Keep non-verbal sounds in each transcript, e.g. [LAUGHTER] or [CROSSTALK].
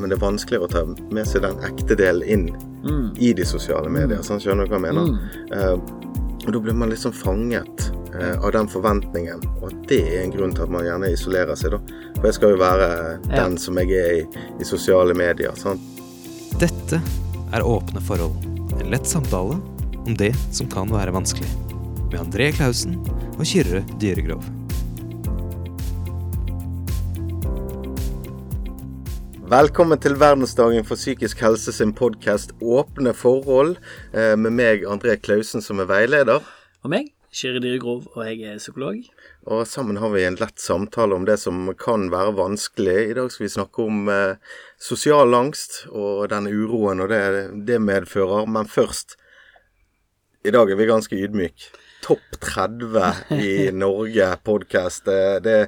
men det er vanskeligere å ta med seg den ekte delen inn Mm. i de sosiale medier. Sånn, skjønner du hva jeg mener? Eh, og da blir man liksom fanget eh, av den forventningen, og at det er en grunn til at man gjerne isolerer seg, da. For jeg skal jo være Ja. den som jeg er i, i sosiale medier. Sånn. Dette er Åpne forhold. En lett samtale om det som kan være vanskelig. Med André Klausen og Kyrre Dyregrov. Velkommen til verdensdagen for psykisk helse sin podkast Åpne forhold, eh, med meg, André Klausen, som er veileder. Og meg, Kyrre Dyregrov, og jeg er psykolog. Og sammen har vi en lett samtale om det som kan være vanskelig. I dag skal vi snakke om eh, sosial angst og den uroen og det det medfører. Men først I dag er vi ganske ydmyke. Topp 30 i [LAUGHS] Norge podkast. Det, det,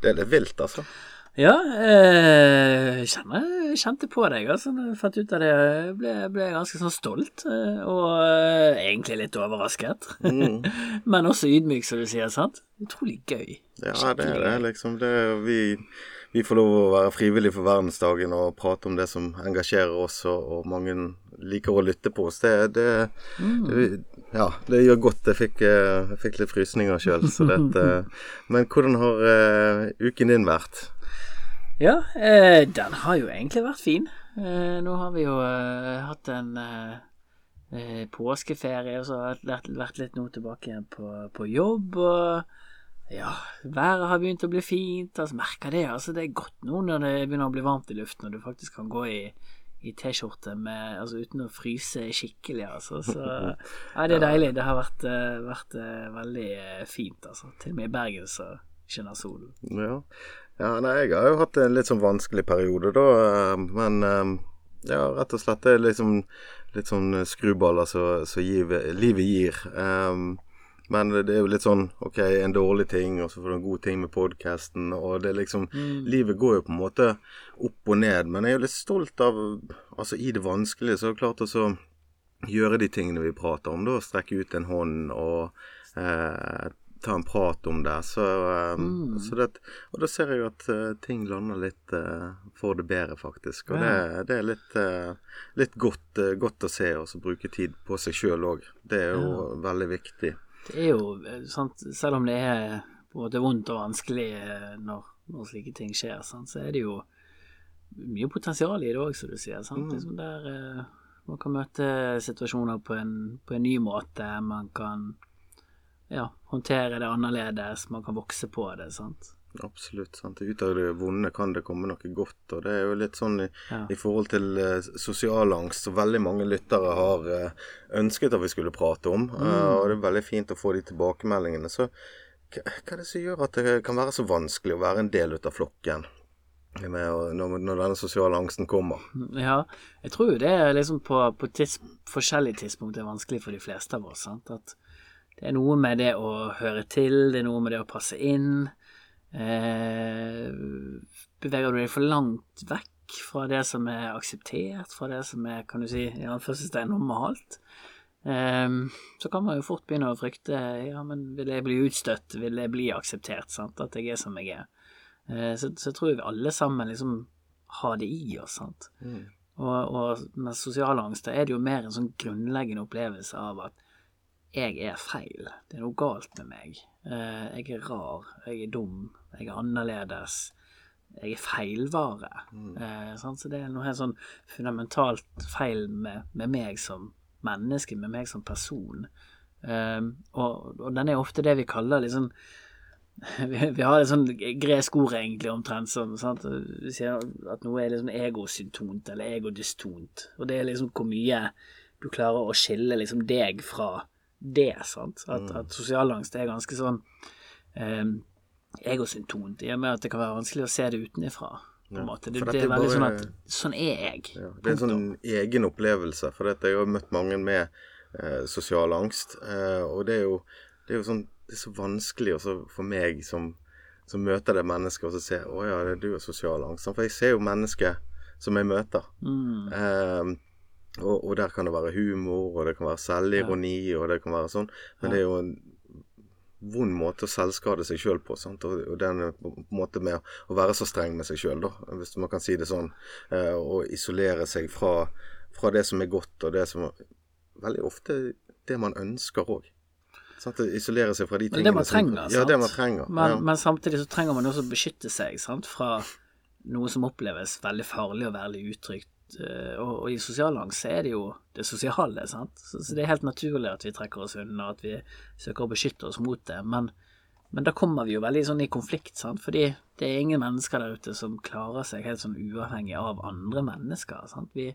det er vilt, altså. Ja, eh, kjenner, kjente på deg, altså. Når jeg fant ut av det, ble, ble jeg ganske sånn stolt. eh, Og eh, egentlig litt overrasket. Mm. [LAUGHS] Men også ydmyk, som du sier, sant? Utrolig gøy. Ja, det er det, liksom. Det, vi, vi får lov å være frivillige for verdensdagen og prate om det som engasjerer oss, og, og mange liker å lytte på oss. Det, det, det Ja, det gjør godt. Jeg fikk, eh, jeg fikk litt frysninger sjøl, så dette [LAUGHS] Men hvordan har uh, uken din vært? Ja, eh, den har jo egentlig vært fin. Eh, nå har vi jo eh, hatt en eh, eh, påskeferie, og så har jeg vært, litt nå tilbake igjen på, på jobb. Og ja, været har begynt å bli fint. Altså, merker det. Altså, det er godt nå når det begynner å bli varmt i luften, og du faktisk kan gå i, i T-skjorte altså, uten å fryse skikkelig. Altså. Så ja, det er [LAUGHS] deilig. Det har vært, eh, vært veldig fint. Altså. Til og med i Bergen så skinner solen. Ja. Ja, nei, jeg har jo hatt en litt sånn vanskelig periode, da. eh, Men eh, ja, rett og slett det er liksom litt sånn skruballer som livet gir. Um, men det er jo litt sånn OK, en dårlig ting, og så får du en god ting med podkasten, og det er liksom Livet går jo på en måte opp og ned, men jeg er jo litt stolt av Altså, i det vanskelige så er det klart å gjøre de tingene vi prater om, da. Strekke ut en hånd og eh, ta en prat om det. Så, mm. så det, og da ser jeg jo at eh, ting lander litt eh, for det bedre, faktisk. Og det, det er litt, eh, litt godt, eh, godt å se, og bruke tid på seg sjøl òg. Det er jo veldig viktig. Det er jo eh, sant, selv om det er måte vondt og vanskelig eh, når, når slike ting skjer, sant, så er det jo mye potensial i det òg, som du sier. Sant? Liksom der eh, man kan møte situasjoner på en, på en ny måte. Man kan ja, håndtere det annerledes. Man kan vokse på det. sant? Absolutt. sant? Ut av det vonde kan det komme noe godt. Og det er jo litt sånn i, Ja. i forhold til uh, sosial angst, som veldig mange lyttere har uh, ønsket at vi skulle prate om. eh, og det er veldig fint å få de tilbakemeldingene. Så hva, hva er det som gjør at det kan være så vanskelig å være en del ut av flokken? Med, når, når denne sosiale angsten kommer. Ja, jeg tror jo det er liksom på, på tids, forskjellige tidspunkt er vanskelig for de fleste av oss. Sant? At det er noe med det å høre til, det er noe med det å passe inn. Eh, beveger du deg for langt vekk fra det som er akseptert, fra det som er, kan du si, i anførselstegn normalt, eh, så kan man jo fort begynne å frykte ja, men vil jeg bli utstøtt, vil jeg bli akseptert, sant? at jeg er som jeg er. Eh, så, så tror jeg vi alle sammen liksom har det i oss, sant. Og, og med sosial angst da er det jo mer en sånn grunnleggende opplevelse av at jeg er feil. Det er noe galt med meg. Eh, jeg er rar. Jeg er dum. Jeg er annerledes. Jeg er feilvare. Mm. sant? Så det er noe helt sånn fundamentalt feil med, med meg som menneske, med meg som person. Eh, og, og den er ofte det vi kaller liksom [LAUGHS] vi, vi har et sånn gresk ord egentlig omtrent som sant? Vi sier at noe er liksom egosyntont eller egodystont. Og det er liksom hvor mye du klarer å skille liksom deg fra det. sant? At, at sosialangst er ganske sånn eh, egosyntont i og med at det kan være vanskelig å se det utenifra. På måte. Det, det er veldig veldig sånn at sånn er jeg. Ja, det er en sånn egen opplevelse, for jeg har møtt mange med eh, sosial angst. Eh, og det er jo, det er jo sånn, det er så vanskelig også for meg som, som møter det mennesket, og så ser å ja, det er du har sosial angst. For jeg ser jo mennesker som jeg møter. Mm. Eh, og, og der kan det være humor, og det kan være selvironi, og det kan være sånn. Men det er jo en vond måte å selvskade seg sjøl på. Sant? Og, og den er på en måte med å være så streng med seg sjøl, hvis man kan si det sånn. Eh, og isolere seg fra, fra, det som er godt, og det som Veldig ofte det man ønsker òg. Isolere seg fra de tingene det man trenger, som, ja, det man trenger. Men, ja. men, samtidig så trenger man også å beskytte seg sant? fra noe som oppleves veldig farlig og veldig utrygt. Eh, og, og, i sosial angst er det jo det sosiale, sant. Så, så, det er helt naturlig at vi trekker oss unna, at vi søker å beskytte oss mot det. Men, men da kommer vi jo veldig sånn i konflikt, sant. Fordi det er ingen mennesker der ute som klarer seg helt sånn uavhengig av andre mennesker. sant. Vi,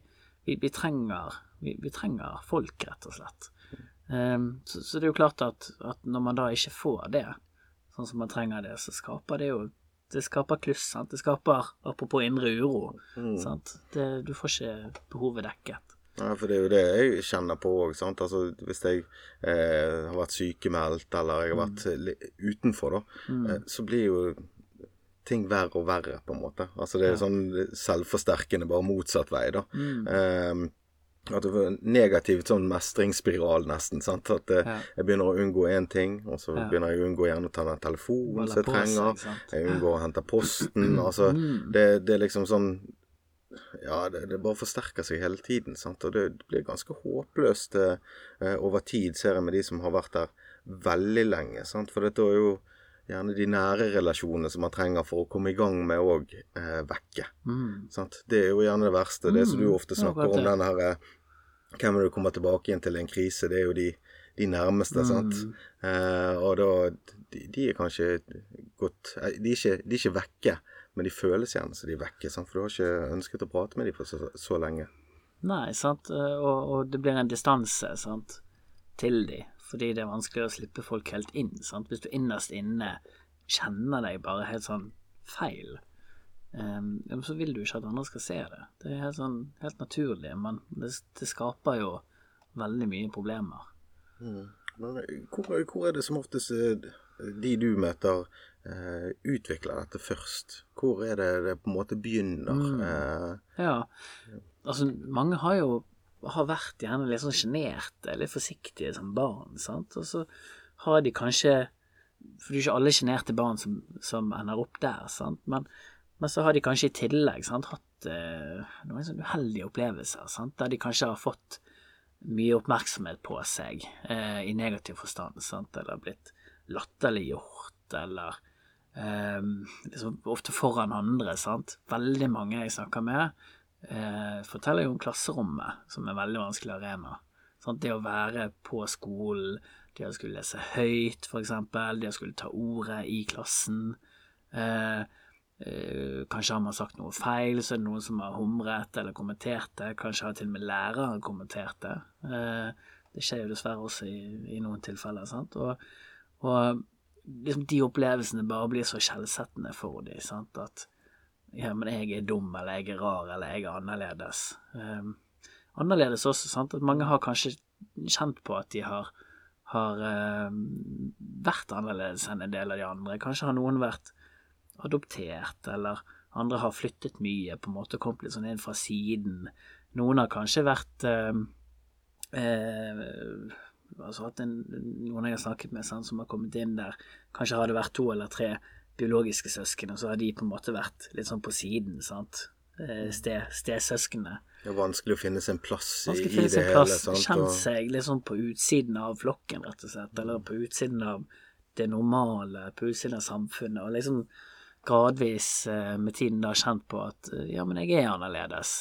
vi, vi trenger, vi, trenger folk, rett og slett. Um, så, så, det er jo klart at, at, når man da ikke får det, sånn som man trenger det, så skaper det jo det skaper kluss. sant? Det skaper, apropos indre uro, mm. sant? Det, du får ikke behovet dekket. Ja, for det er jo det jeg kjenner på òg. Altså, hvis jeg eh, har vært sykemeldt, eller jeg har vært mm. utenfor, da, mm. eh, så blir jo ting verre og verre, på en måte. Altså det er ja. sånn selvforsterkende, bare motsatt vei, da. Mm. Um, at det var negativt sånn mestringsspiral, nesten. sant? At eh, ja. jeg begynner å unngå én ting, og så ja. begynner jeg å unngå gjerne å ta den telefonen som jeg trenger. Seg, jeg unngår å hente posten. altså, mm. det, det, er liksom sånn Ja, det, det, bare forsterker seg hele tiden. sant? Og det blir ganske håpløst eh, over tid, ser jeg med de som har vært der veldig lenge. sant? For dette er jo gjerne de nære relasjonene som man trenger for å komme i gang med òg eh, vekke. Mm. Det er jo gjerne det verste. Det som du mm. ofte snakker om, den her eh, Hvem er det du kommer tilbake igjen til en krise? Det er jo de, de nærmeste, mm. sant. Eh, og da de, de, er kanskje gått eh, de er, ikke, de er ikke vekke, men de føles gjerne som de er vekke. Sant? For du har ikke ønsket å prate med dem for så, så lenge. Nei, sant. Eh, og, og, det blir en distanse sant, til dem fordi det er vanskelig å slippe folk helt inn. Sant? Hvis du innerst inne kjenner deg bare helt sånn feil, um, så vil du ikke at andre skal se det. Det er helt, sånn, helt naturlig, men det, det, skaper jo veldig mye problemer. Mm. Eh, hvor, hvor, er det som oftest eh, de du møter, uh, utvikler dette først? Hvor er det det på en måte begynner? Mm. Uh, ja, altså mange har jo har vært gjerne litt sånn sjenerte, litt forsiktige som barn, sant, og så har de kanskje For det er ikke alle sjenerte barn som, som, ender opp der, sant, men, men, så har de kanskje i tillegg sant, hatt eh, noen sånn uheldige opplevelser, sant, der de kanskje har fått mye oppmerksomhet på seg eh, i negativ forstand, sant, eller blitt latterliggjort, eller eh, liksom ofte foran andre, sant. Veldig mange jeg snakker med, eh, forteller jo om klasserommet, som er en veldig vanskelig arena. Sånn, det å være på skolen, det å skulle lese høyt, f.eks., det å skulle ta ordet i klassen. Eh, eh, kanskje har man sagt noe feil, så er det noen som har humret eller kommentert det. Kanskje har til og med læreren kommentert det. Eh, det skjer jo dessverre også i, i noen tilfeller. sant? Og, og liksom de opplevelsene bare blir så skjellsettende for dem. At ja, men jeg er dum, eller jeg er rar, eller jeg er annerledes. Um, annerledes også, sant, at mange har kanskje kjent på at de har, har um, vært annerledes enn en del av de andre. Kanskje har noen vært adoptert, eller andre har flyttet mye, på en måte kommet litt sånn inn fra siden. Noen har kanskje vært um, eh, altså hatt en, noen jeg har snakket med sant, som har kommet inn der, kanskje har det vært to eller tre biologiske søsken, og så har de på en måte vært litt sånn på siden, sant. Eh, stesøsknene. Det er vanskelig å finne en plass i, i det hele. Plass, sant? Kjent seg litt sånn på utsiden av flokken, rett og slett, eller på utsiden av det normale, på utsiden av samfunnet, og liksom gradvis eh, med tiden da kjent på at eh, ja, men jeg er annerledes.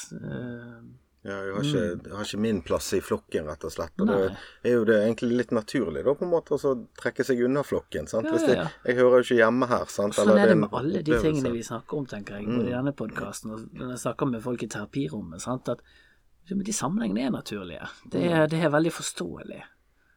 Ja, jeg har, ikke, mm. jeg har, ikke, min plass i flokken, rett og slett. Og Nei. det er jo det egentlig litt naturlig, da, på en måte, å trekke seg unna flokken. sant? Ja, ja, ja. Jeg, jeg, hører jo ikke hjemme her. sant? Sånn er det med alle de tingene vi snakker om, tenker jeg, både i mm. denne podkasten og når jeg snakker med folk i terapirommet. sant? At de sammenhengene er naturlige. Det er, det er veldig forståelig.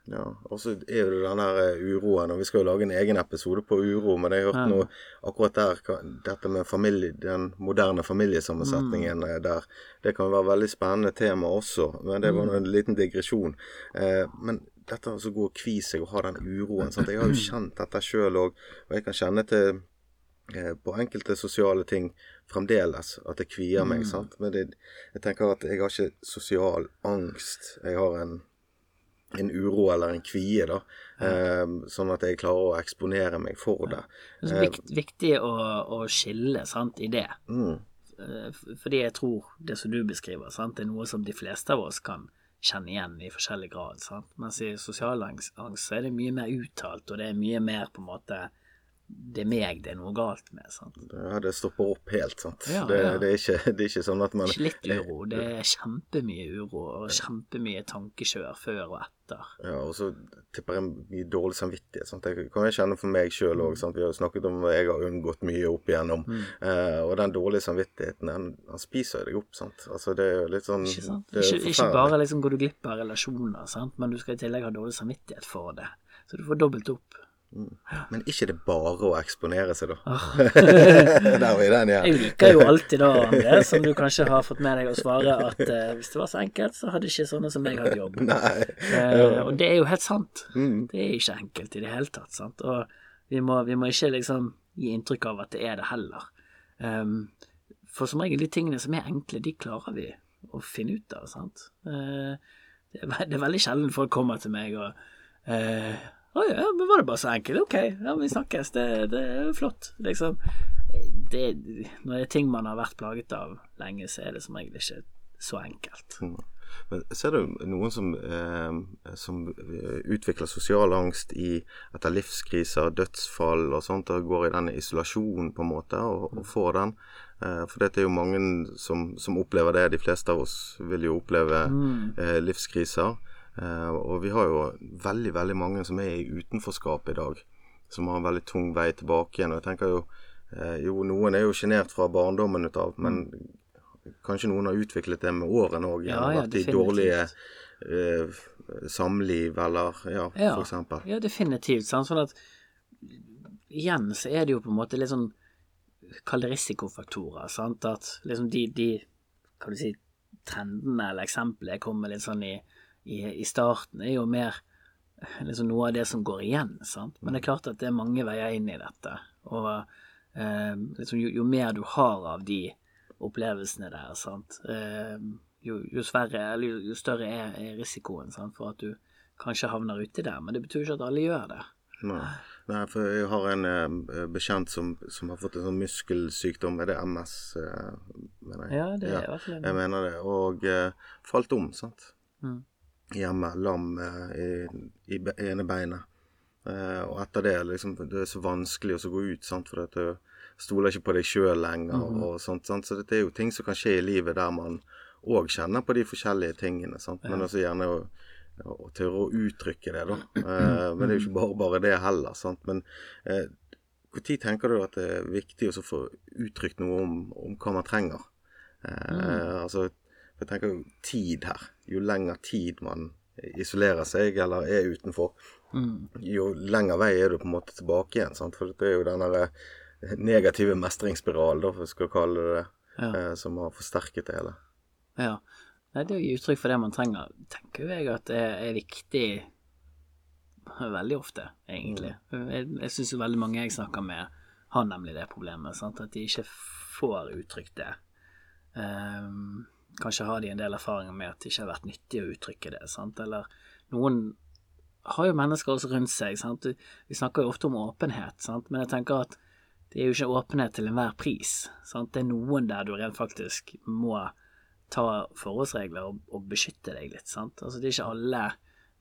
Ja, og så er det den her eh, uroen, og vi skal jo lage en egen episode på uro, men jeg har hørt ja. noe akkurat der, dette med familie, den moderne familiesammensetningen mm. Eh, der. Det kan være veldig spennende tema også, men det var mm. en liten digresjon. Eh, men dette å gå og kvi seg og ha den uroen sant? Jeg har jo [CLEARS THROAT] kjent dette sjøl òg, og jeg kan kjenne til eh, på enkelte sosiale ting fremdeles at det kvier meg. Mm. sant? Men det, jeg tenker at jeg har ikke sosial angst. Jeg har en en uro eller en kvie, da. Eh, sånn at jeg klarer å eksponere meg for det. Det er viktig å, å skille sant, i det. Mm. Eh, Fordi jeg tror det som du beskriver, sant, er noe som de fleste av oss kan kjenne igjen i forskjellig grad. Sant? Mens i sosial angst angst så er det mye mer uttalt, og det er mye mer på en måte Det er meg det er noe galt med. Sant? Ja, det stopper opp helt, sant. Ja, det, ja. det, er ikke, det er ikke sånn at man Ikke litt uro, det er kjempemye uro og kjempemye tankekjør før og etter. Ja, og så tipper jeg mye dårlig samvittighet. Sant? Det kan jeg kjenne for meg sjøl òg. Vi har jo snakket om jeg har unngått mye opp igjennom. Mm. Eh, og den dårlige samvittigheten, den, den spiser deg opp. sant? Altså, det er jo litt sånn Ikke sant? det er Ikke, ikke bare liksom går du glipp av relasjoner, sant? men du skal i tillegg ha dårlig samvittighet for det. Så du får dobbelt opp. Men ikke det bare å eksponere seg, da. Ah. [LAUGHS] Der var den, ja. Jeg liker jo alltid da, André, som du kanskje har fått med deg å svare, at eh, hvis det var så enkelt, så hadde ikke sånne som meg hatt jobb. [LAUGHS] Eh, og det er jo helt sant. Mm. Det er ikke enkelt i det hele tatt. sant? Og vi må, vi må ikke liksom gi inntrykk av at det er det heller. Um, for som regel de tingene som er enkle, de klarer vi å finne ut av. sant? Uh, det, er, det er veldig sjelden folk kommer til meg og eh, 'Å ja, men var det bare så enkelt? Ok, ja, vi snakkes. Det, det er flott.' Liksom. Det, når det er ting man har vært plaget av lenge, så er det som regel ikke så enkelt. Men ser du noen som, eh, som utvikler sosial angst i, etter livskriser, dødsfall og sånt, og går i den isolasjonen på en måte, og, og får den? Eh, for dette er jo mange som, som opplever det. De fleste av oss vil jo oppleve eh, livskriser. Eh, og vi har jo veldig, veldig mange som er i utenforskap i dag. Som har en veldig tung vei tilbake igjen. Og jeg tenker jo eh, Jo, noen er jo sjenert fra barndommen ut av, men kanskje noen har utviklet det med årene òg. Ja, ja, vært i dårlige eh, samliv eller ja, Ja. for eksempel. Ja, definitivt. Sant? Sånn at igjen så er det jo på en måte litt sånn Kall det risikofaktorer. Sant? At liksom de, de kan du si, trendene eller eksemplene kommer litt sånn i, i, i starten, er jo mer liksom noe av det som går igjen. Sant? Men det er klart at det er mange veier inn i dette. Og eh, liksom, jo, jo mer du har av de opplevelsene der, sant? Eh, jo, jo, sverre, jo, jo større er, er risikoen sant? for at du kanskje havner uti der. Men det betyr ikke at alle gjør det. Nei. Nei, for jeg har en eh, bekjent som, som har fått en sånn muskelsykdom. Er det MS? Eh, mener jeg? Ja, det er i hvert fall en- Jeg mener det. Og eh, falt om, sant. Mm. Hjemme. Lam eh, i, i ene beinet. Eh, og etter det liksom, det er så vanskelig å gå ut, sant, for at du stoler ikke på deg sjøl lenger. Mhm. og sånt, sant? Så dette er jo ting som kan skje i livet der man òg kjenner på de forskjellige tingene. Sant? Men også gjerne å, å tørre å uttrykke det, da. [CLEARS THROAT] Eh, men det er jo ikke bare, bare det heller. Sant? Men eh, når tenker du at det er viktig å få uttrykt noe om, om hva man trenger? Eh, altså, jeg tenker jo tid her. Jo lenger tid man isolerer seg eller er utenfor, Mm. jo lenger vei er du på en måte tilbake igjen. Sant? For det er jo den der negative mestringsspiralen, da, for vi skal kalle det det, Ja. eh, som har forsterket det hele. Ja. Nei, det å gi uttrykk for det man trenger, tenker jo jeg at det er viktig veldig ofte, egentlig. Jeg, jeg syns jo veldig mange jeg snakker med, har nemlig det problemet. Sant? At de ikke får uttrykt det. Ehm, kanskje har de en del erfaringer med at det ikke har vært nyttig å uttrykke det. Sant? Eller noen har jo mennesker også rundt seg. Sant? Vi snakker jo ofte om åpenhet, sant? men jeg tenker at det er jo ikke åpenhet til enhver pris. Sant? Det er noen der du rent faktisk må ta forholdsregler og, og beskytte deg litt. Sant? Altså, det er ikke alle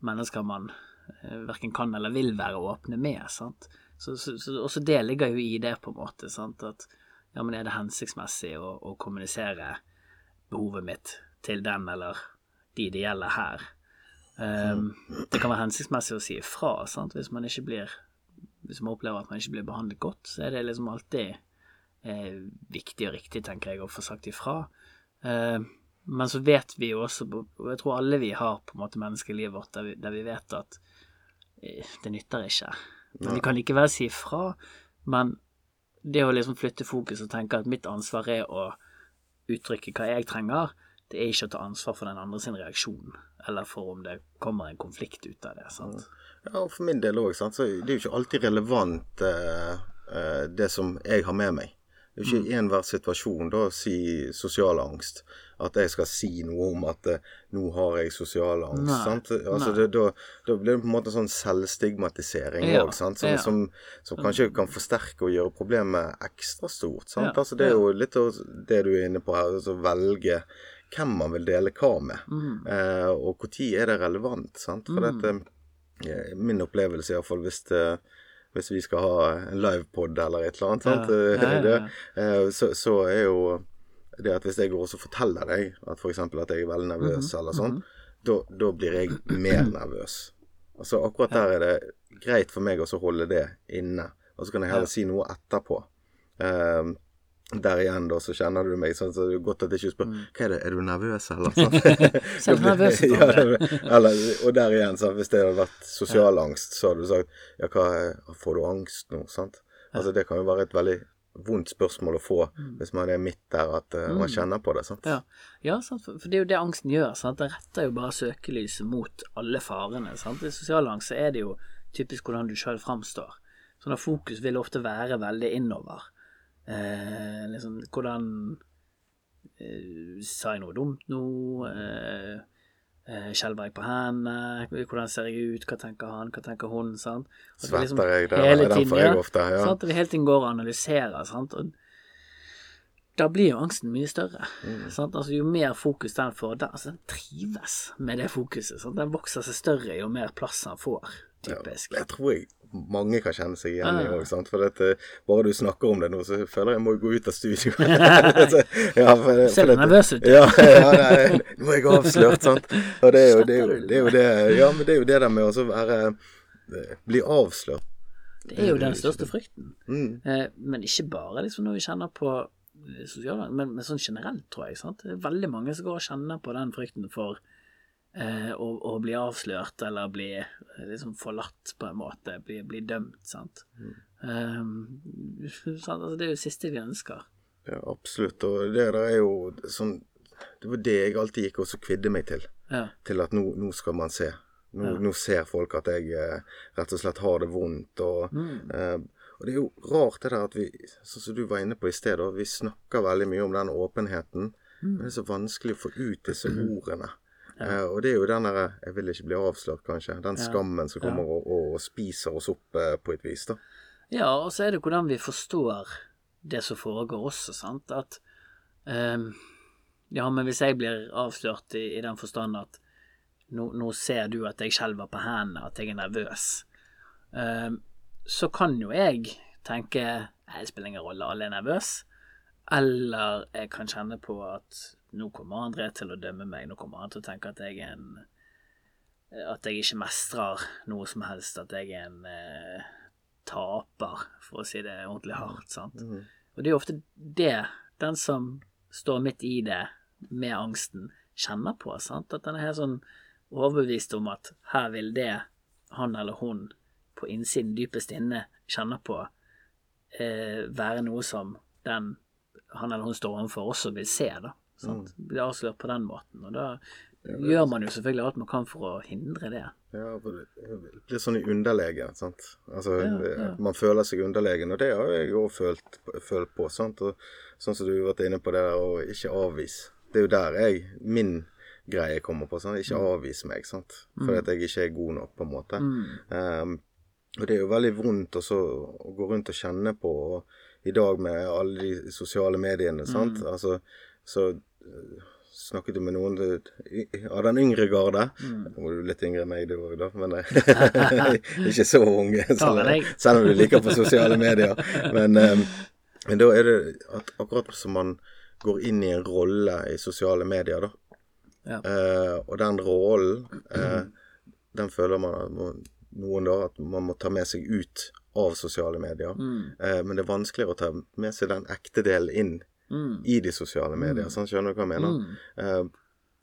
mennesker man eh, verken kan eller vil være åpne med. Sant? Så, så, så også det ligger jo i det, på en måte. Sant? At ja, men er det hensiktsmessig å, å kommunisere behovet mitt til den eller de det gjelder her? Um, det kan være hensiktsmessig å si ifra sant? hvis man ikke blir hvis man opplever at man ikke blir behandlet godt, så er det liksom alltid eh, viktig og riktig, tenker jeg, å få sagt ifra. Eh, men så vet vi jo også, og jeg tror alle vi har på en måte mennesker i livet vårt der vi, der vi vet at eh, det nytter ikke. Men vi kan likevel si ifra, men det å liksom flytte fokus og tenke at mitt ansvar er å uttrykke hva jeg trenger, det er ikke å ta ansvar for den andre sin reaksjon, eller for om det kommer en konflikt ut av det. sant? Ja, og for min del òg, det er jo ikke alltid relevant eh, eh, det som jeg har med meg. Det er ikke i enhver situasjon da å si sosial angst. At jeg skal si noe om at eh, 'nå har jeg sosial angst'. Nei, sant? Altså, det, da, da blir det på en måte sånn selvstigmatisering Ja, òg, sant? Som, ja. som, som kanskje kan forsterke og gjøre problemet ekstra stort. Sant? Ja, Altså, det er jo litt det du er inne på her, altså velge hvem man vil dele hva med. Mm. Eh, og når er det relevant? Sant? For dette, eh, min opplevelse iallfall hvis, det, hvis vi skal ha en livepod eller et eller annet, sant? [LAUGHS] Det, eh, så, så er jo det at hvis jeg går og forteller deg at f.eks. at jeg er veldig nervøs Mhm, eller sånn, da, da blir jeg mer nervøs. Altså akkurat der er det greit for meg å holde det inne, og så kan jeg heller si noe etterpå. Eh, der igjen, da, så kjenner du meg sånn, så det er godt at jeg ikke spør Hva er det, er du nervøs, eller? [LAUGHS] Sånn. Nervøs ja, [LAUGHS] eller, og der igjen, sant? hvis det hadde vært sosial angst, så hadde du sagt Ja, hva er- Får du angst nå? Sant? Altså, det kan jo være et veldig vondt spørsmål å få hvis man er midt der at uh, man kjenner på det. Sant? Ja, ja sant? For det er jo det angsten gjør. Sant? Den retter jo bare søkelyset mot alle farene. Sant? I sosial angst så er det jo typisk hvordan du sjøl framstår. Sånn at fokus vil ofte være veldig innover. Eh, liksom hvordan eh, Sa jeg noe dumt nå? Eh, eh, Skjelver jeg på hendene? Hvordan ser jeg ut? Hva tenker han? Hva tenker hun? Sant? At Svetter liksom jeg? Det er får jeg ofte. Ja. At vi hele tiden går og analyserer. Sant? Og da blir jo angsten mye større. Mm. Sant? Altså, jo mer fokus den får, den, altså, den trives med det fokuset. Sant? Den vokser seg større jo mer plass den får, typisk. Jeg tror jeg mange kan kjenne seg igjen i òg. For at, eh, bare du snakker om det nå, så føler jeg jeg må gå ut av studio. [LAUGHS] Så, ja, for, Ser du nervøs ut? Ja, [LAUGHS] ja nei, nå er jeg avslørt, sant. Og det er jo det, er jo, det, er jo det Ja, men det er jo det der med å være eh, Bli avslørt. Det er jo den største frykten. Mm. Eh, men ikke bare liksom når vi kjenner på eh, sosiale men, men sånn generelt, tror jeg. Sant? Det er veldig mange som går og kjenner på den frykten for eh, å, å bli avslørt eller bli eh, liksom forlatt på en måte. Bli, bli dømt, sant. Eh, sant? Altså, det er jo det siste vi ønsker. Ja, absolutt. Og det der er jo sånn Det var det jeg alltid gikk og så kvidde meg til. Ja. Til at nå, nå skal man se. Nå, nå ser folk at jeg eh, rett og slett har det vondt. Og, eh, og det er jo rart det der at vi, sånn som du var inne på i sted, vi snakker veldig mye om den åpenheten. Men det er så vanskelig å få ut disse [CLEARS THROAT] ordene. Eh, og det er jo den derre 'jeg vil ikke bli avslørt', kanskje. Den skammen som kommer og, og, spiser oss opp eh, på et vis, da. Ja, og så er det hvordan vi forstår det som foregår også, sant. At ehm, Ja, men hvis jeg blir avslørt i, i den forstand at nå, nå ser du at jeg skjelver på hendene, at jeg er nervøs, ehm, så kan jo jeg tenke Nei, det spiller ingen rolle, alle er nervøse. Eller jeg kan kjenne på at nå kommer André til å dømme meg, nå kommer han til å tenke at jeg er en At jeg ikke mestrer noe som helst, at jeg er en eh, taper, for å si det ordentlig hardt. sant? Og det er jo ofte det den som står midt i det med angsten, kjenner på. sant? At den er helt sånn overbevist om at her vil det han eller hun på innsiden dypest inne kjenner på, eh, være noe som den han eller hun står overfor, også vil se. da. Sant? Bli avslørt på den måten. Og da gjør man jo selvfølgelig alt man kan for å hindre det. Ja, for det blir sånn i underlegen, sant. Altså, Ja, ja. man føler seg underlegen, og det har jeg òg følt, følt på, sant. Og sånn som du har vært inne på det der å ikke avvise. Det er jo der jeg, min greie kommer på, sant. Ikke Mm. avvis meg, sant. Fordi at jeg ikke er god nok, på en måte. Um, og det er jo veldig vondt også å gå rundt og kjenne på, og i dag med alle de sosiale mediene, sant. Mm. Altså, så eh, snakket du med noen eh, av den yngre garde. Mm. Nå var du litt yngre enn meg du òg, da, men eh, [LAUGHS] ikke så ung. Selv, selv om du liker på sosiale medier. Men, um, men da er det at akkurat som man går inn i en rolle i sosiale medier, da. Ja. Uh, og den rollen, eh, den føler man noen da at man må ta med seg ut av sosiale medier. Mm. Uh, men det er vanskeligere å ta med seg den ekte delen inn Mm. i de sosiale medier. Sånn, skjønner du hva jeg mener? Mm. Eh,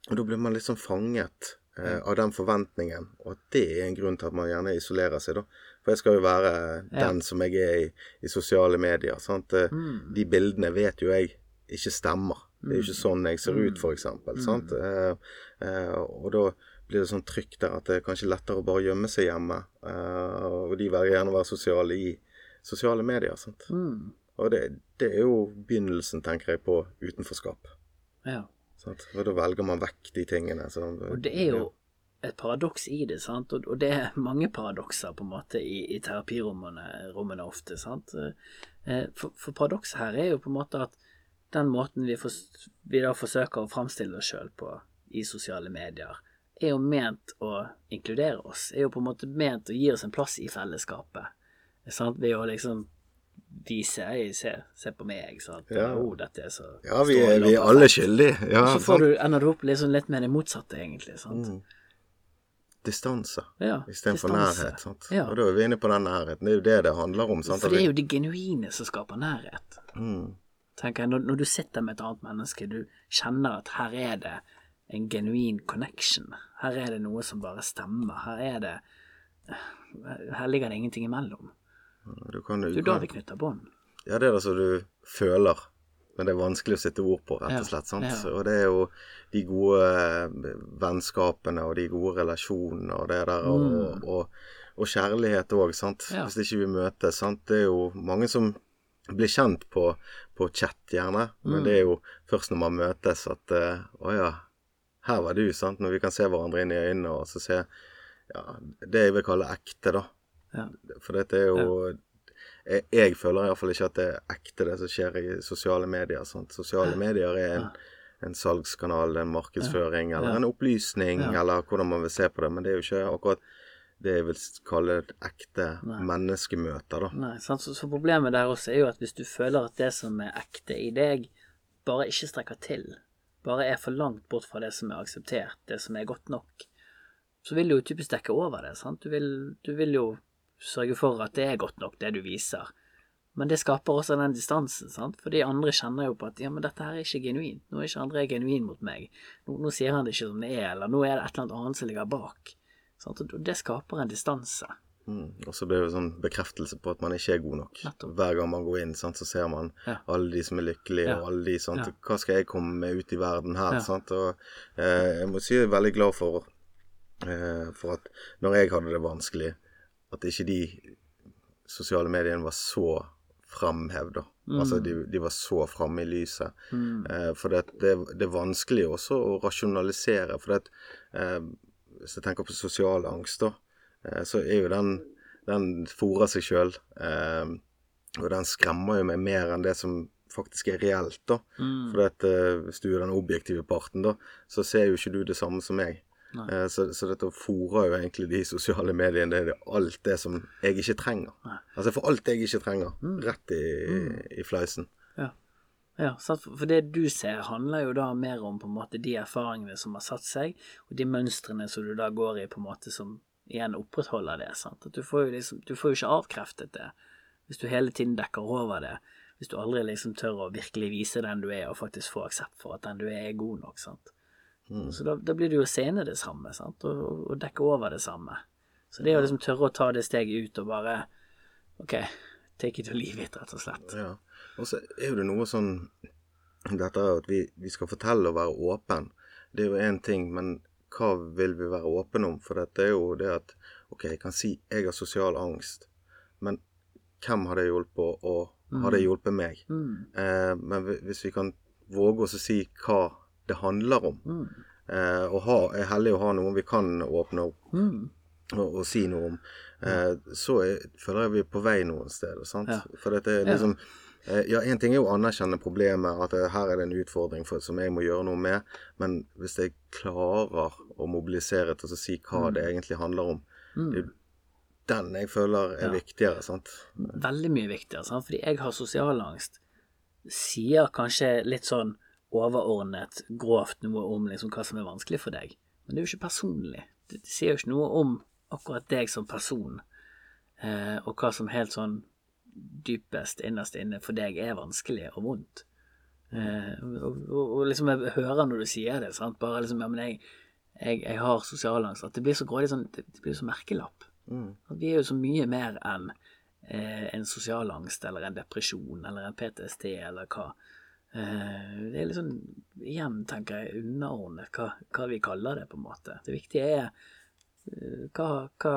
og da blir man liksom fanget eh, av den forventningen, og at det er en grunn til at man gjerne isolerer seg, da. For jeg skal jo være den som jeg er i, i sosiale medier. Sant? Eh, Mm. De bildene vet jo jeg ikke stemmer. Det er jo ikke sånn jeg ser ut, eksempel. Mm. Sant? Eh, eh, og da blir det sånn trykk der at det er kanskje lettere å bare gjemme seg hjemme. Eh, og de velger gjerne å være sosiale i sosiale medier. Sant? Mm. Og det, det er jo begynnelsen, tenker jeg, på utenforskap. Ja. Sant? For da velger man vekk de tingene. Så, Og det er jo et paradoks i det, sant, og, det er mange paradokser på en måte i, i terapirommene rommene ofte, sant. Eh, For, for paradokset her er jo på en måte at den måten vi, for, vi da forsøker å framstille oss sjøl på i sosiale medier, er jo ment å inkludere oss, er jo på en måte ment å gi oss en plass i fellesskapet. Sant? Ved å liksom vise ser, ser, ser på meg, sant. Ja. Oh, dette er så Ja, vi er, vi er alle skyldige. Ja, så får du, ender du opp liksom litt med det motsatte, egentlig. sant? Mm. Distanse Ja, istedenfor nærhet. Sant? Ja. Og da er vi inne på den nærheten. Det er jo det det handler om. Sant? For det er jo det genuine som skaper nærhet. mm. tenker jeg, når, når du sitter med et annet menneske, du kjenner at her er det en genuin connection. Her er det noe som bare stemmer. Her er det Her ligger det ingenting imellom. Du kan, du jo da vi knytter bånd. Ja, det er det som du føler, men det er vanskelig å sette ord på, rett og slett. Sant? ja. Og det er jo de gode eh, vennskapene og de gode relasjonene og det der, og, Mm. og, og kjærlighet òg, sant. Ja. Hvis ikke vi møtes, sant. Det er jo mange som blir kjent på, på chat, gjerne, men Mm. det er jo først når man møtes at eh, Å ja, her var du, sant. Når vi kan se hverandre inn i øynene og så se ja, det jeg vil kalle ekte, da. Ja. For dette er jo jeg, jeg føler iallfall ikke at det er ekte, det som skjer i sosiale medier. Sant? Sosiale medier er en, en salgskanal, en markedsføring, eller Ja. en opplysning, Ja. eller hvordan man vil se på det. Men det er jo ikke akkurat det jeg vil kalle et ekte Nei. menneskemøter, da. Nei, sant? Så, så problemet der også er jo at hvis du føler at det som er ekte i deg, bare ikke strekker til, bare er for langt bort fra det som er akseptert, det som er godt nok, så vil du jo typisk dekke over det. sant? Du vil, du vil jo sørge for at det er godt nok, det du viser. Men det skaper også den distansen, sant? fordi andre kjenner jo på at ja, men dette her er ikke genuint. Nå er ikke André genuin mot meg. Nå, nå sier han det ikke som det er, eller nå er det et eller annet annet som ligger bak. Sant? Og det skaper en distanse. Mm. Og så blir det sånn bekreftelse på at man ikke er god nok. Nettopp. Hver gang man går inn, sant, så ser man Ja. alle de som er lykkelige, Ja. og alle de sant. Ja. Hva skal jeg komme med ut i verden her? Sant? Og eh, jeg må si jeg er veldig glad for, eh, for at når jeg hadde det vanskelig, at ikke de sosiale mediene var så framhevd. Mm. Altså de, de var så framme i lyset. Mm. Eh, for det, det, det er vanskelig også å rasjonalisere. For det, eh, hvis jeg tenker på sosial angst, da, eh, så er jo den Den fôrer seg sjøl. Eh, og den skremmer jo meg mer enn det som faktisk er reelt, da. Mm. For at, eh, hvis du er den objektive parten, da, så ser jo ikke du det samme som meg. Eh, så, så dette fòrer jo egentlig de sosiale mediene. Det er alt det som jeg ikke trenger. Nei. Altså for alt jeg ikke trenger, rett i, i fleisen. Ja. ja for det du ser, handler jo da mer om på en måte de erfaringene som har satt seg, og de mønstrene som du da går i, på en måte som igjen opprettholder det. sant? At du får jo liksom, du får jo ikke avkreftet det hvis du hele tiden dekker over det. Hvis du aldri liksom tør å virkelig vise den du er, og faktisk få aksept for at den du er, er god nok. sant? Så da, da blir det jo scene det samme, sant? Og, og, dekke over det samme. Så det å liksom tørre å ta det steget ut og bare OK, take it or leave it, rett og slett. Ja. Og så er jo det noe sånn Dette er at vi, vi skal fortelle og være åpen. Det er jo én ting, men hva vil vi være åpne om? For dette er jo det at OK, jeg kan si jeg har sosial angst, men hvem har det hjulpet, og har det hjulpet meg? Mm. Eh, men hvis vi kan våge oss å si hva det handler om, Mm. eh, og ha, er heldig å ha noen vi kan åpne opp Mm. og, og si noe om, eh, så er, føler jeg vi er på vei noen steder. sant? Ja. For dette er liksom eh, Ja, én ting er jo å anerkjenne problemet, at eh, her er det en utfordring for, som jeg må gjøre noe med, men hvis jeg klarer å mobilisere til å si hva det egentlig handler om, det er den jeg føler er Mm. Ja. viktigere. sant? veldig mye viktigere, sant? fordi jeg har sosial angst, sier kanskje litt sånn overordnet, grovt noe om liksom hva som er vanskelig for deg, men det er jo ikke personlig. Det, det sier jo ikke noe om akkurat deg som person, eh, og hva som helt sånn dypest innerst inne for deg er vanskelig og vondt. Eh, og, og, og liksom jeg hører når du sier det, sant, bare liksom, ja, men jeg, jeg, jeg har sosial angst, at det blir så grådig sånn, det, det blir så merkelapp. Mm. At vi er jo så mye mer enn eh, en sosial angst eller en depresjon eller en PTSD eller hva. Eh, det er liksom, igjen tenker jeg, underordnet hva, hva vi kaller det, på en måte. Det viktige er eh, hva, hva,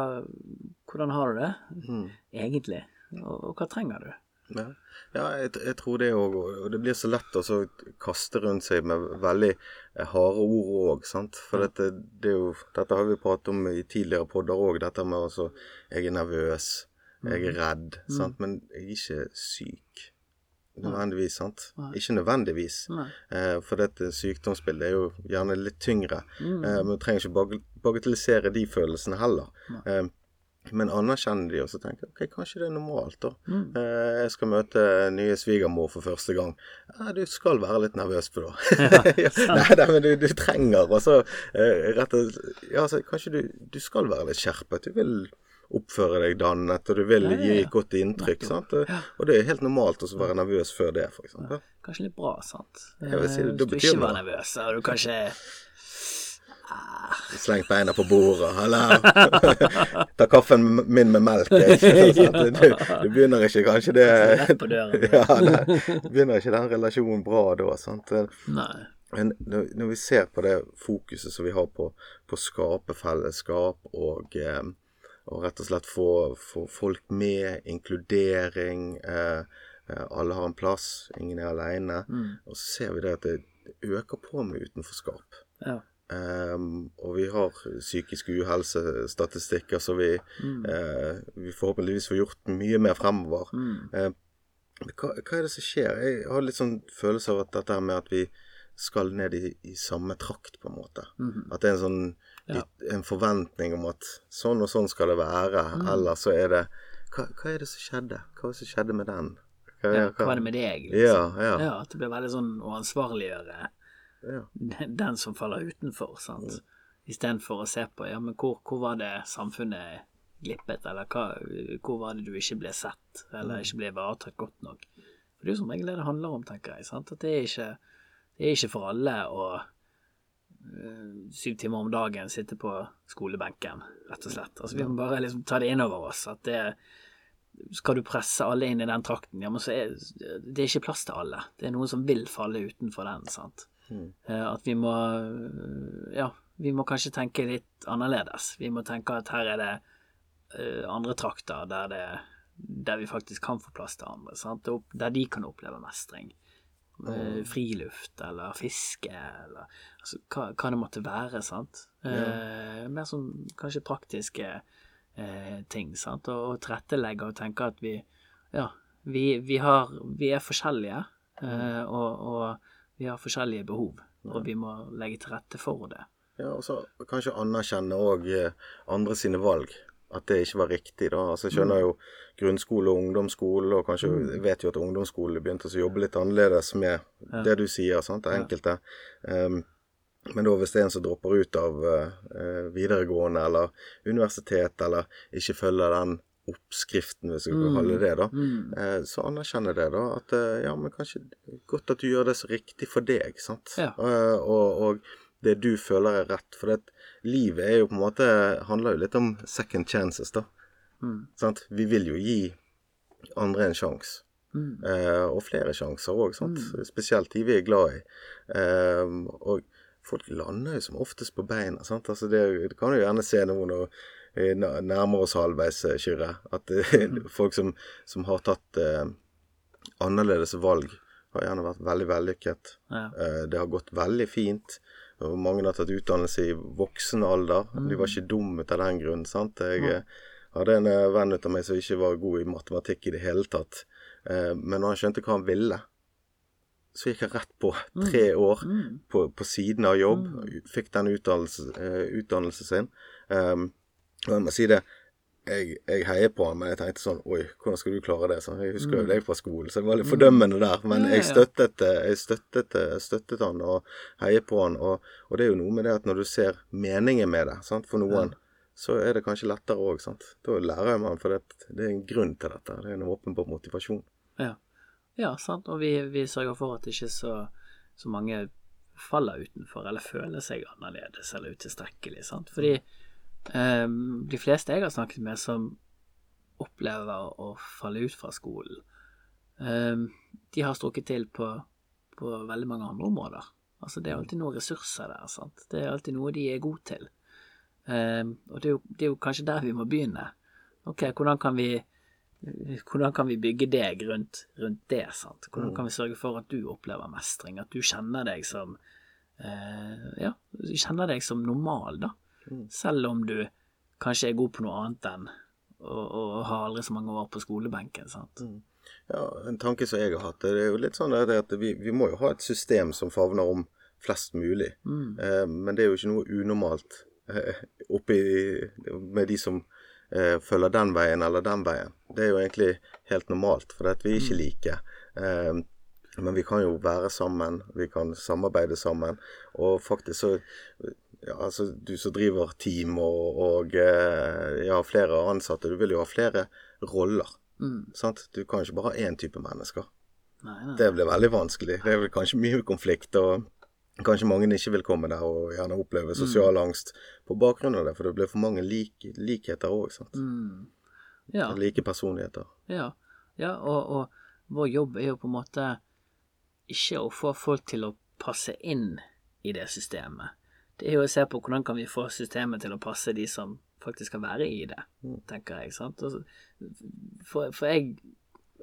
hvordan har du det Mm. egentlig, og, og hva trenger du? Ja, ja jeg, jeg, tror det òg. Og det blir så lett å kaste rundt seg med veldig eh, harde ord òg. For dette, det jo, dette har vi pratet om i tidligere podder òg, dette med altså Jeg er nervøs, jeg er redd, mm. sant. Men jeg er ikke syk. Nødvendigvis, sant. Nei. Ikke nødvendigvis. Eh, for dette sykdomsbildet er jo gjerne litt tyngre. Mm. Eh, men vi trenger ikke bagatellisere de følelsene heller. Eh, men anerkjenner de også tenker ok, kanskje det er normalt, da. Mm. Eh, jeg skal møte nye svigermor for første gang. Ja, du skal være litt nervøs på det. [LAUGHS] Ja, [LAUGHS] nei, nei, men du, du trenger altså eh, rett og Ja, altså, kanskje du, du skal være litt skjerpet. Du vil oppføre deg dannet, og du vil ja, gi godt inntrykk. sant? Og det er helt normalt å være nervøs før det, f.eks. Kanskje litt bra, sant. Jeg vil si det, betyr. Hvis du ikke var nervøs, og du kanskje Slengt beina på bordet. Eller [LAUGHS] ta kaffen min med melk. Du, [LAUGHS] [LAUGHS] du, begynner ikke kanskje det ja, begynner ikke den relasjonen bra da. sant? Nei. Men når vi ser på det fokuset som vi har på, på å skape fellesskap og, eh, og rett og slett få, få folk med, inkludering eh, eh, Alle har en plass, ingen er alene. Mm. Og så ser vi det at det, øker på med utenforskap. Ja. Um, og vi har psykisk uhelsestatistikker, så vi, mm. uh, vi forhåpentligvis får gjort mye mer fremover. Mm. Uh, hva, hva, er det som skjer? Jeg har litt sånn følelse av at dette med at vi skal ned i, i samme trakt, på en måte. Mm. At det er en sånn ja. en forventning om at sånn og sånn skal det være. Mm. Eller så er det hva, hva, er det som skjedde? Hva var det som skjedde med den? Hva, ja, hva, er det med deg? Liksom? Ja, ja. ja, At det blir veldig sånn å ansvarliggjøre ja. den som faller utenfor, sant. Mm. Istedenfor å se på ja, men hvor, hvor var det samfunnet glippet, eller hvor var det du ikke ble sett, eller mm. ikke ble ivaretatt godt nok. For Det er jo som regel det det handler om, tenker jeg. sant? At det er ikke, det er ikke for alle å syv timer om dagen sitte på skolebenken, rett og slett. Altså Vi må bare liksom ta det inn over oss. at det skal du presse alle inn i den trakten, ja, men så er det er ikke plass til alle. Det er noen som vil falle utenfor den. sant? Mm. At vi må Ja, vi må kanskje tenke litt annerledes. Vi må tenke at her er det andre trakter der, det, der vi faktisk kan få plass til andre. Sant? Der de kan oppleve mestring. Uh, friluft eller fiske eller altså, hva, hva, det måtte være. sant? Uh, mer sånn kanskje praktiske ting. sant? Og, og tilrettelegge og tenke at vi ja, vi, vi, har, vi er forskjellige, mm. og, og vi har forskjellige behov, og vi må legge til rette for det. Ja, og så kanskje anerkjenne òg eh, andre sine valg. At det ikke var riktig. da. Altså, Jeg skjønner mm. jo grunnskole og ungdomsskole, og kanskje mm. vet jo at ungdomsskole begynte å jobbe litt annerledes med ja. det du sier. sant, det enkelte. Um, men da hvis det er en som dropper ut av uh, videregående eller universitet, eller ikke følger den oppskriften, hvis vi kan mm. kalle det da, mm. eh, så anerkjenner det da at eh, ja, men kanskje godt at du gjør det så riktig for deg, sant. Ja. Eh, og, og, det du føler er rett. For det, livet er jo på en måte handler jo litt om second chances, da. Mm. Sant? Vi vil jo gi andre en sjanse. Mm. Eh, og flere sjanser òg. Mm. Spesielt de vi er glad i. Eh, og folk lander jo som oftest på beina, sant. Altså det, det kan jo gjerne se noen vi nærmer oss halvveis, eh, Kyrre. At mm. [LAUGHS] folk som, som, har tatt eh, annerledes valg, har gjerne vært veldig vellykket. Ja. Eh, det har gått veldig fint. Og mange har tatt utdannelse i voksen alder. De var ikke dumme av den grunn. sant? Jeg. Eh, hadde en eh, venn av meg som ikke var god i matematikk i det hele tatt. Eh, men når han skjønte hva han ville, så gikk jeg rett på mm. tre år mm. på, på, siden av jobb. Mm. Fikk den utdannelsen utdannelse sin. Og jeg må si det, jeg, jeg, heier på han, men jeg tenkte sånn Oi, hvordan skal du klare det? Så jeg husker jo mm. deg fra skolen, så det var litt fordømmende der. Men jeg støttet, jeg støttet, støttet han og heier på han. Og, og, det er jo noe med det at når du ser meningen med det sant, for noen, så er det kanskje lettere òg. Da lærer man, for det, det, er en grunn til dette. Det er en åpenbar motivasjon. Ja. ja, sant. Og vi, vi sørger for at ikke så, så mange faller utenfor eller føler seg annerledes eller utilstrekkelig. Sant? Fordi Um, de fleste jeg har snakket med som opplever å falle ut fra skolen, um, de har strukket til på, på, veldig mange andre områder. Altså Det er alltid noen ressurser der. sant? Det er alltid noe de er gode til. Um, og det er, jo, det er, jo, kanskje der vi må begynne. Ok, hvordan kan vi hvordan kan vi bygge deg rundt, rundt det? sant? Hvordan Mm. kan vi sørge for at du opplever mestring, at du kjenner deg som eh, Ja, kjenner deg som normal, da. Mm. Selv om du kanskje er god på noe annet enn å, og ha aldri så mange år på skolebenken. sant? Mm. Ja, en tanke som jeg har hatt, det er jo litt sånn at vi, vi må jo ha et system som favner om flest mulig. Mm. Eh, men det er jo ikke noe unormalt eh, oppi med de som eh, følger den veien eller den veien. Det er jo egentlig helt normalt, for vi er ikke like. Eh, men vi kan jo være sammen, vi kan samarbeide sammen. Og faktisk så ja, altså Du som driver team og, og eh, ja, flere ansatte, du vil jo ha flere roller. Mm. Sant? Du kan ikke bare ha én type mennesker. Nei, nei. Det blir veldig vanskelig. Det vel kanskje mye konflikt, og kanskje mange ikke vil komme der og gjerne oppleve sosial angst på bakgrunn av det, for det blir for mange lik, likheter òg, sant. Mm. Ja. Like personligheter. Ja, ja og, og vår jobb er jo på en måte ikke å få folk til å passe inn i det systemet. Det er jo å se på hvordan kan vi få systemet til å passe de som faktisk skal være i det, tenker jeg. sant? Og så- For, for jeg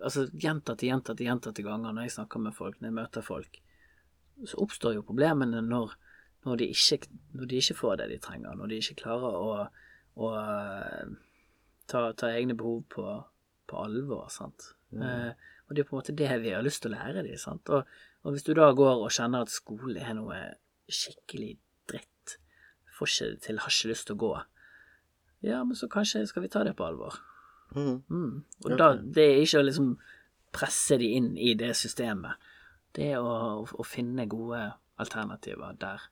Altså gjentatte, gjentatte, gjentatte ganger når jeg snakker med folk, når jeg møter folk, så oppstår jo problemene når, når, de, ikke, når de ikke får det de trenger, når de ikke klarer å, å ta, ta egne behov på, på alvor. sant? Eh, og det er på en måte det vi har lyst til å lære dem. sant? Og, og hvis du da går og kjenner at skole er noe skikkelig får ikke til, har ikke lyst til å gå, ja, men så kanskje skal vi ta det på alvor. Mm. Mm. Og da, det er ikke å liksom presse de inn i det systemet. Det er å, å finne gode alternativer der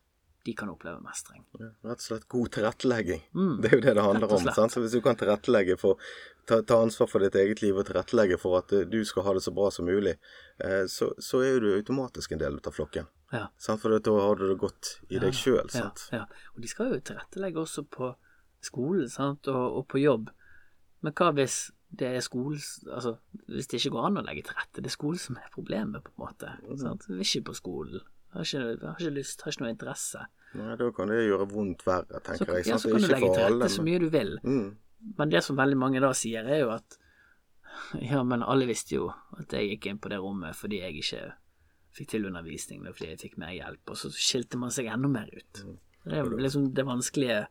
de kan oppleve mestring. Ja, rett og slett god tilrettelegging. Mm. Det er jo det det handler om. Sant? Så hvis du kan tilrettelegge for ta, ta ansvar for ditt eget liv og tilrettelegge for at du skal ha det så bra som mulig, eh, så, så er jo du automatisk en del av flokken. Ja. For da har du det godt i deg sjøl. Ja, ja. Og de skal jo tilrettelegge også på skolen sant? Og, og på jobb. Men hva hvis det er skolen Altså, hvis det ikke går an å legge til rette, det er skolen som er problemet, på en måte. Mm. Sant? Vil ikke på skolen. Har ikke, har ikke lyst, har ikke noe interesse. Nei, da kan det gjøre vondt verre, Så, jeg. Sant? ja, så kan du legge til rette så mye du vil. Mm. Men det som veldig mange da sier, er jo at [LAUGHS] Ja, men alle visste jo at jeg gikk inn på det rommet fordi jeg ikke fikk til undervisning, fordi jeg fikk mer hjelp, og så skilte man seg enda mer ut. Mm. Det er liksom det vanskelige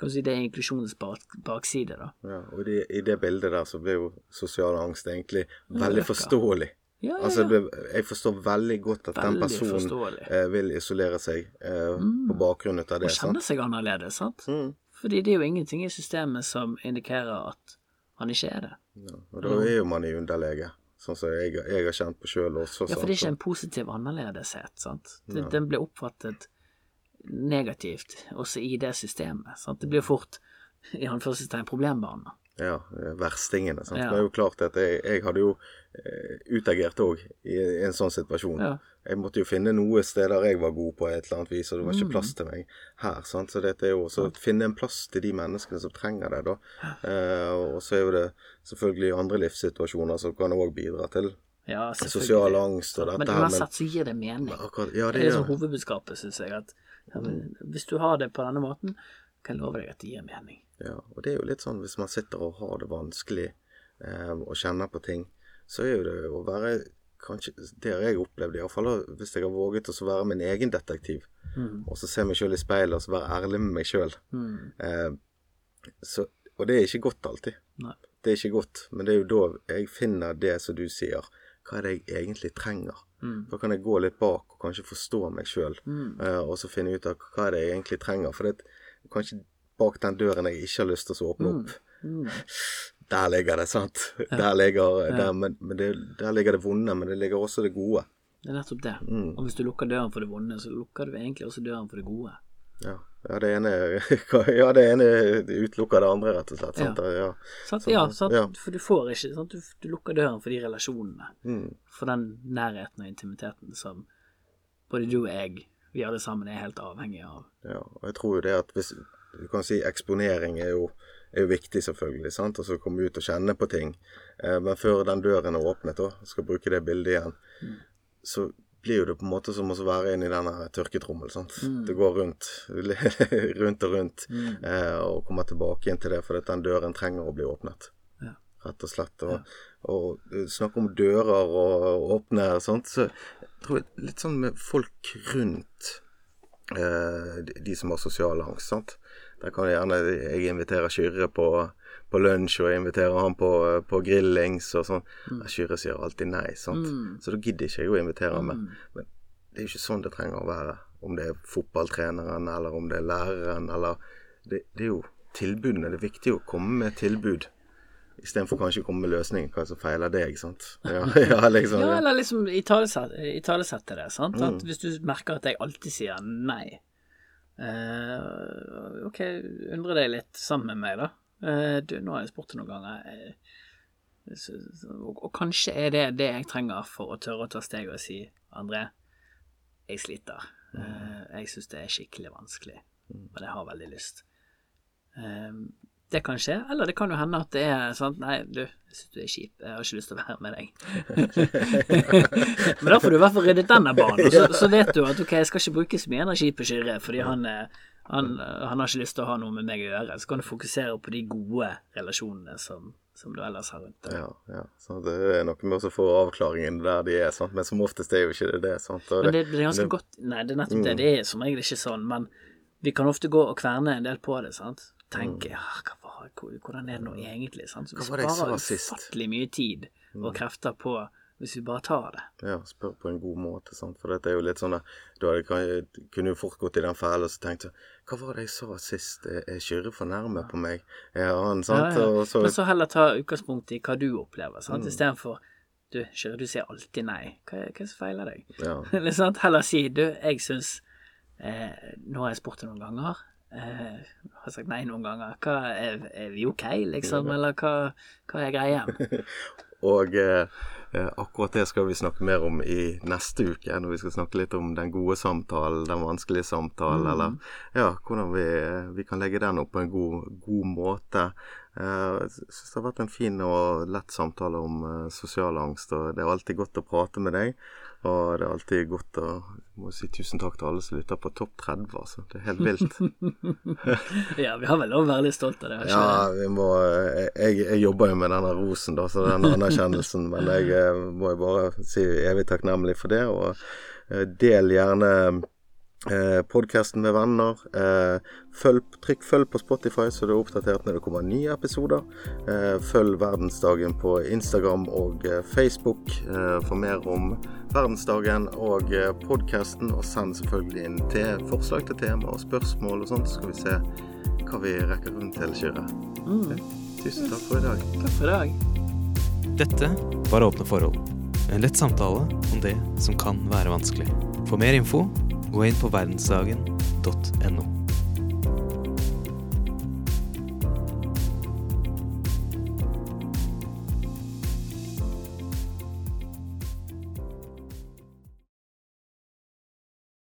Kan du si det er inklusjonens bakside, da. Ja, og det, i det bildet der så blir jo sosial angst egentlig veldig forståelig. Ja, ja, Altså, ja. det, jeg forstår veldig godt at den personen eh, vil isolere seg eh, på bakgrunn av det. Og kjenner kjenne seg annerledes, sant? Mm. Fordi det er jo ingenting i systemet som indikerer at han ikke er det. Ja, og da er jo man i underlege, sånn som jeg, jeg har kjent på sjøl også. Ja, for det er ikke en positiv annerledeshet, sant. Det, Den blir oppfattet negativt også i det systemet. Sant? Det blir fort i anførselstegn problembarna. Ja, eh, verstingene. Sant? Ja. Det er jo klart at jeg, jeg hadde jo utagert òg i, en sånn situasjon. Ja. Jeg måtte jo finne noe steder jeg var god på et eller annet vis, og det var ikke Mm. plass til meg her. Sant? Så dette er jo også å finne en plass til de menneskene som trenger det, da. Eh, og så er jo det selvfølgelig andre livssituasjoner som kan òg bidra til Ja, sosial angst og dette Men her. Men uansett så gir det mening. akkurat, ja, Det det er liksom hovedbudskapet, syns jeg. At hvis du har det på denne måten, kan jeg love deg at det gir mening. Ja, og det er jo litt sånn hvis man sitter og har det vanskelig eh, og kjenner på ting, så er jo det å være kanskje Det har jeg opplevd, iallfall hvis jeg har våget å være min egen detektiv, Mm. og så se meg sjøl i speilet og så være ærlig med meg sjøl. Mm. Eh, så- og det er ikke godt alltid. Nei. Det er ikke godt, men det er jo da jeg finner det som du sier. Hva er det jeg egentlig trenger? Mm. Da kan jeg gå litt bak og kanskje forstå meg sjøl, Mm. og så finne ut av hva er det jeg egentlig trenger. For det er kanskje bak den døren jeg ikke har lyst til å åpne opp. Mm. [LAUGHS] Der ligger det, sant. Der ligger, der, men, men det, der ligger det vonde, men det ligger også det gode. Det er nettopp det. Mm. Og hvis du lukker døren for det vonde, så lukker du egentlig også døren for det gode. Ja, ja det ene [LAUGHS] Ja, det ene utelukker det andre, rett og slett. Sant? Ja. Sant? Ja, sant? ja. for du får ikke sant? Du, du lukker døren for de relasjonene. Mm. For den nærheten og intimiteten som både du og jeg, vi alle sammen, er helt avhengige av. ja. Og jeg tror jo det at hvis Du kan si eksponering er jo, er jo viktig, selvfølgelig. sant? Og så komme ut og kjenne på ting. Eh, men før den døren er åpnet, da, skal bruke det bildet igjen, så blir jo det på en måte som å være inne i denne tørketrommel. sant? Det går rundt, [LAUGHS] rundt og rundt, eh, og kommer tilbake igjen til det, for den døren trenger å bli åpnet. Ja. rett og slett. Og, og snakke om dører og åpne og sånt. Så jeg tror litt sånn med folk rundt eh, de, de som har sosial angst, sant. Der kan jeg gjerne jeg invitere Kyrre på, på lunsj, og jeg inviterer han på, på grillings og sånn. Mm. Kyrre sier alltid nei, sant. Mm. Så da gidder ikke jeg å invitere han. Mm. Men det er jo ikke sånn det trenger å være. Om det er fotballtreneren, eller om det er læreren, eller Det, det er jo tilbudene. Det er viktig å komme med tilbud. Istedenfor kanskje å komme med løsninger hva som feiler deg. sant? Ja, [LAUGHS] ja, liksom, ja. ja eller liksom italesette det. sant? Mm. At hvis du merker at jeg alltid sier nei uh, OK, undrer deg litt sammen med meg, da. Uh, du, nå har jeg spurt deg noen ganger. Uh, så, så, og, og, kanskje er det det jeg trenger for å tørre å ta steg og si André, jeg sliter. Mm. jeg syns det er skikkelig vanskelig, mm. men jeg har veldig lyst. Um, det kan skje, eller det kan jo hende at det er sånn Nei, du, jeg syns du er kjip, jeg har ikke lyst til å være med deg. [LAUGHS] Men da får du i hvert fall ryddet denne banen, og så, [LAUGHS] så, vet du at ok, jeg skal ikke bruke så mye energi på Kyrre, fordi han, han, han, har ikke lyst til å ha noe med meg å gjøre. Så kan du fokusere på de gode relasjonene som, som du ellers har rundt deg. Ja, ja. Så det er noe med å få avklaringen der de er, sant? men som oftest er jo ikke det det. Sant? Det, men det, det, er ganske det, godt Nei, det er nettopp det. Mm. Det er som regel ikke sånn, men vi kan ofte gå og kverne en del på det, sant. Tenke mm. ja, hva hvordan er det nå egentlig? Sant? Så vi sparer ufattelig mye tid og mm. krefter på hvis vi bare tar det. Ja, spør på en god måte, sant. For dette er jo litt sånn at da kunne jo fort gått i den fella og så tenkte Hva var det jeg sa sist? Er Kyrre for nærme på meg? Er han, sant? Ja, ja. Så... Men så heller ta utgangspunkt i hva du opplever, sant. Mm. Istedenfor du, Kyrre, du sier alltid nei. Hva, hva som feiler deg? Ja. [LAUGHS] Heller si du, jeg syns eh, Nå har jeg spurt deg noen ganger eh, har sagt nei noen ganger. Hva, er, er vi ok, liksom? Eller hva, hva er greia? [LAUGHS] Og eh, akkurat det skal vi snakke mer om i neste uke, når vi skal snakke litt om den gode samtalen, den vanskelige samtalen, mm. eller ja, hvordan vi, vi, kan legge den opp på en god, god måte. Jeg syns det har vært en fin og lett samtale om uh, sosial angst, og det er alltid godt å prate med deg. Og det er alltid godt å må si tusen takk til alle som lytter på Topp 30, altså. Det er helt vilt. [LAUGHS] ja, vi har vel lov å være litt stolt av det. Ja, vi må jeg, jeg, jobber jo med denne rosen, da, så den anerkjennelsen. men jeg eh, må jo bare si evig takknemlig for det. Og eh, del gjerne eh, podkasten med venner. Eh, følg, trykk følg på Spotify, så du er oppdatert når det kommer nye episoder. Eh, følg Verdensdagen på Instagram og eh, Facebook eh, for mer om verdensdagen og eh, podkasten. Og send selvfølgelig inn til forslag til tema og spørsmål og sånt, så skal vi se hva vi rekker rundt til, Kyrre. Mm. Tusen takk for i dag. Takk for i dag. Dette var Åpne forhold. En lett samtale om det som kan være vanskelig. For mer info gå inn på verdensdagen.no.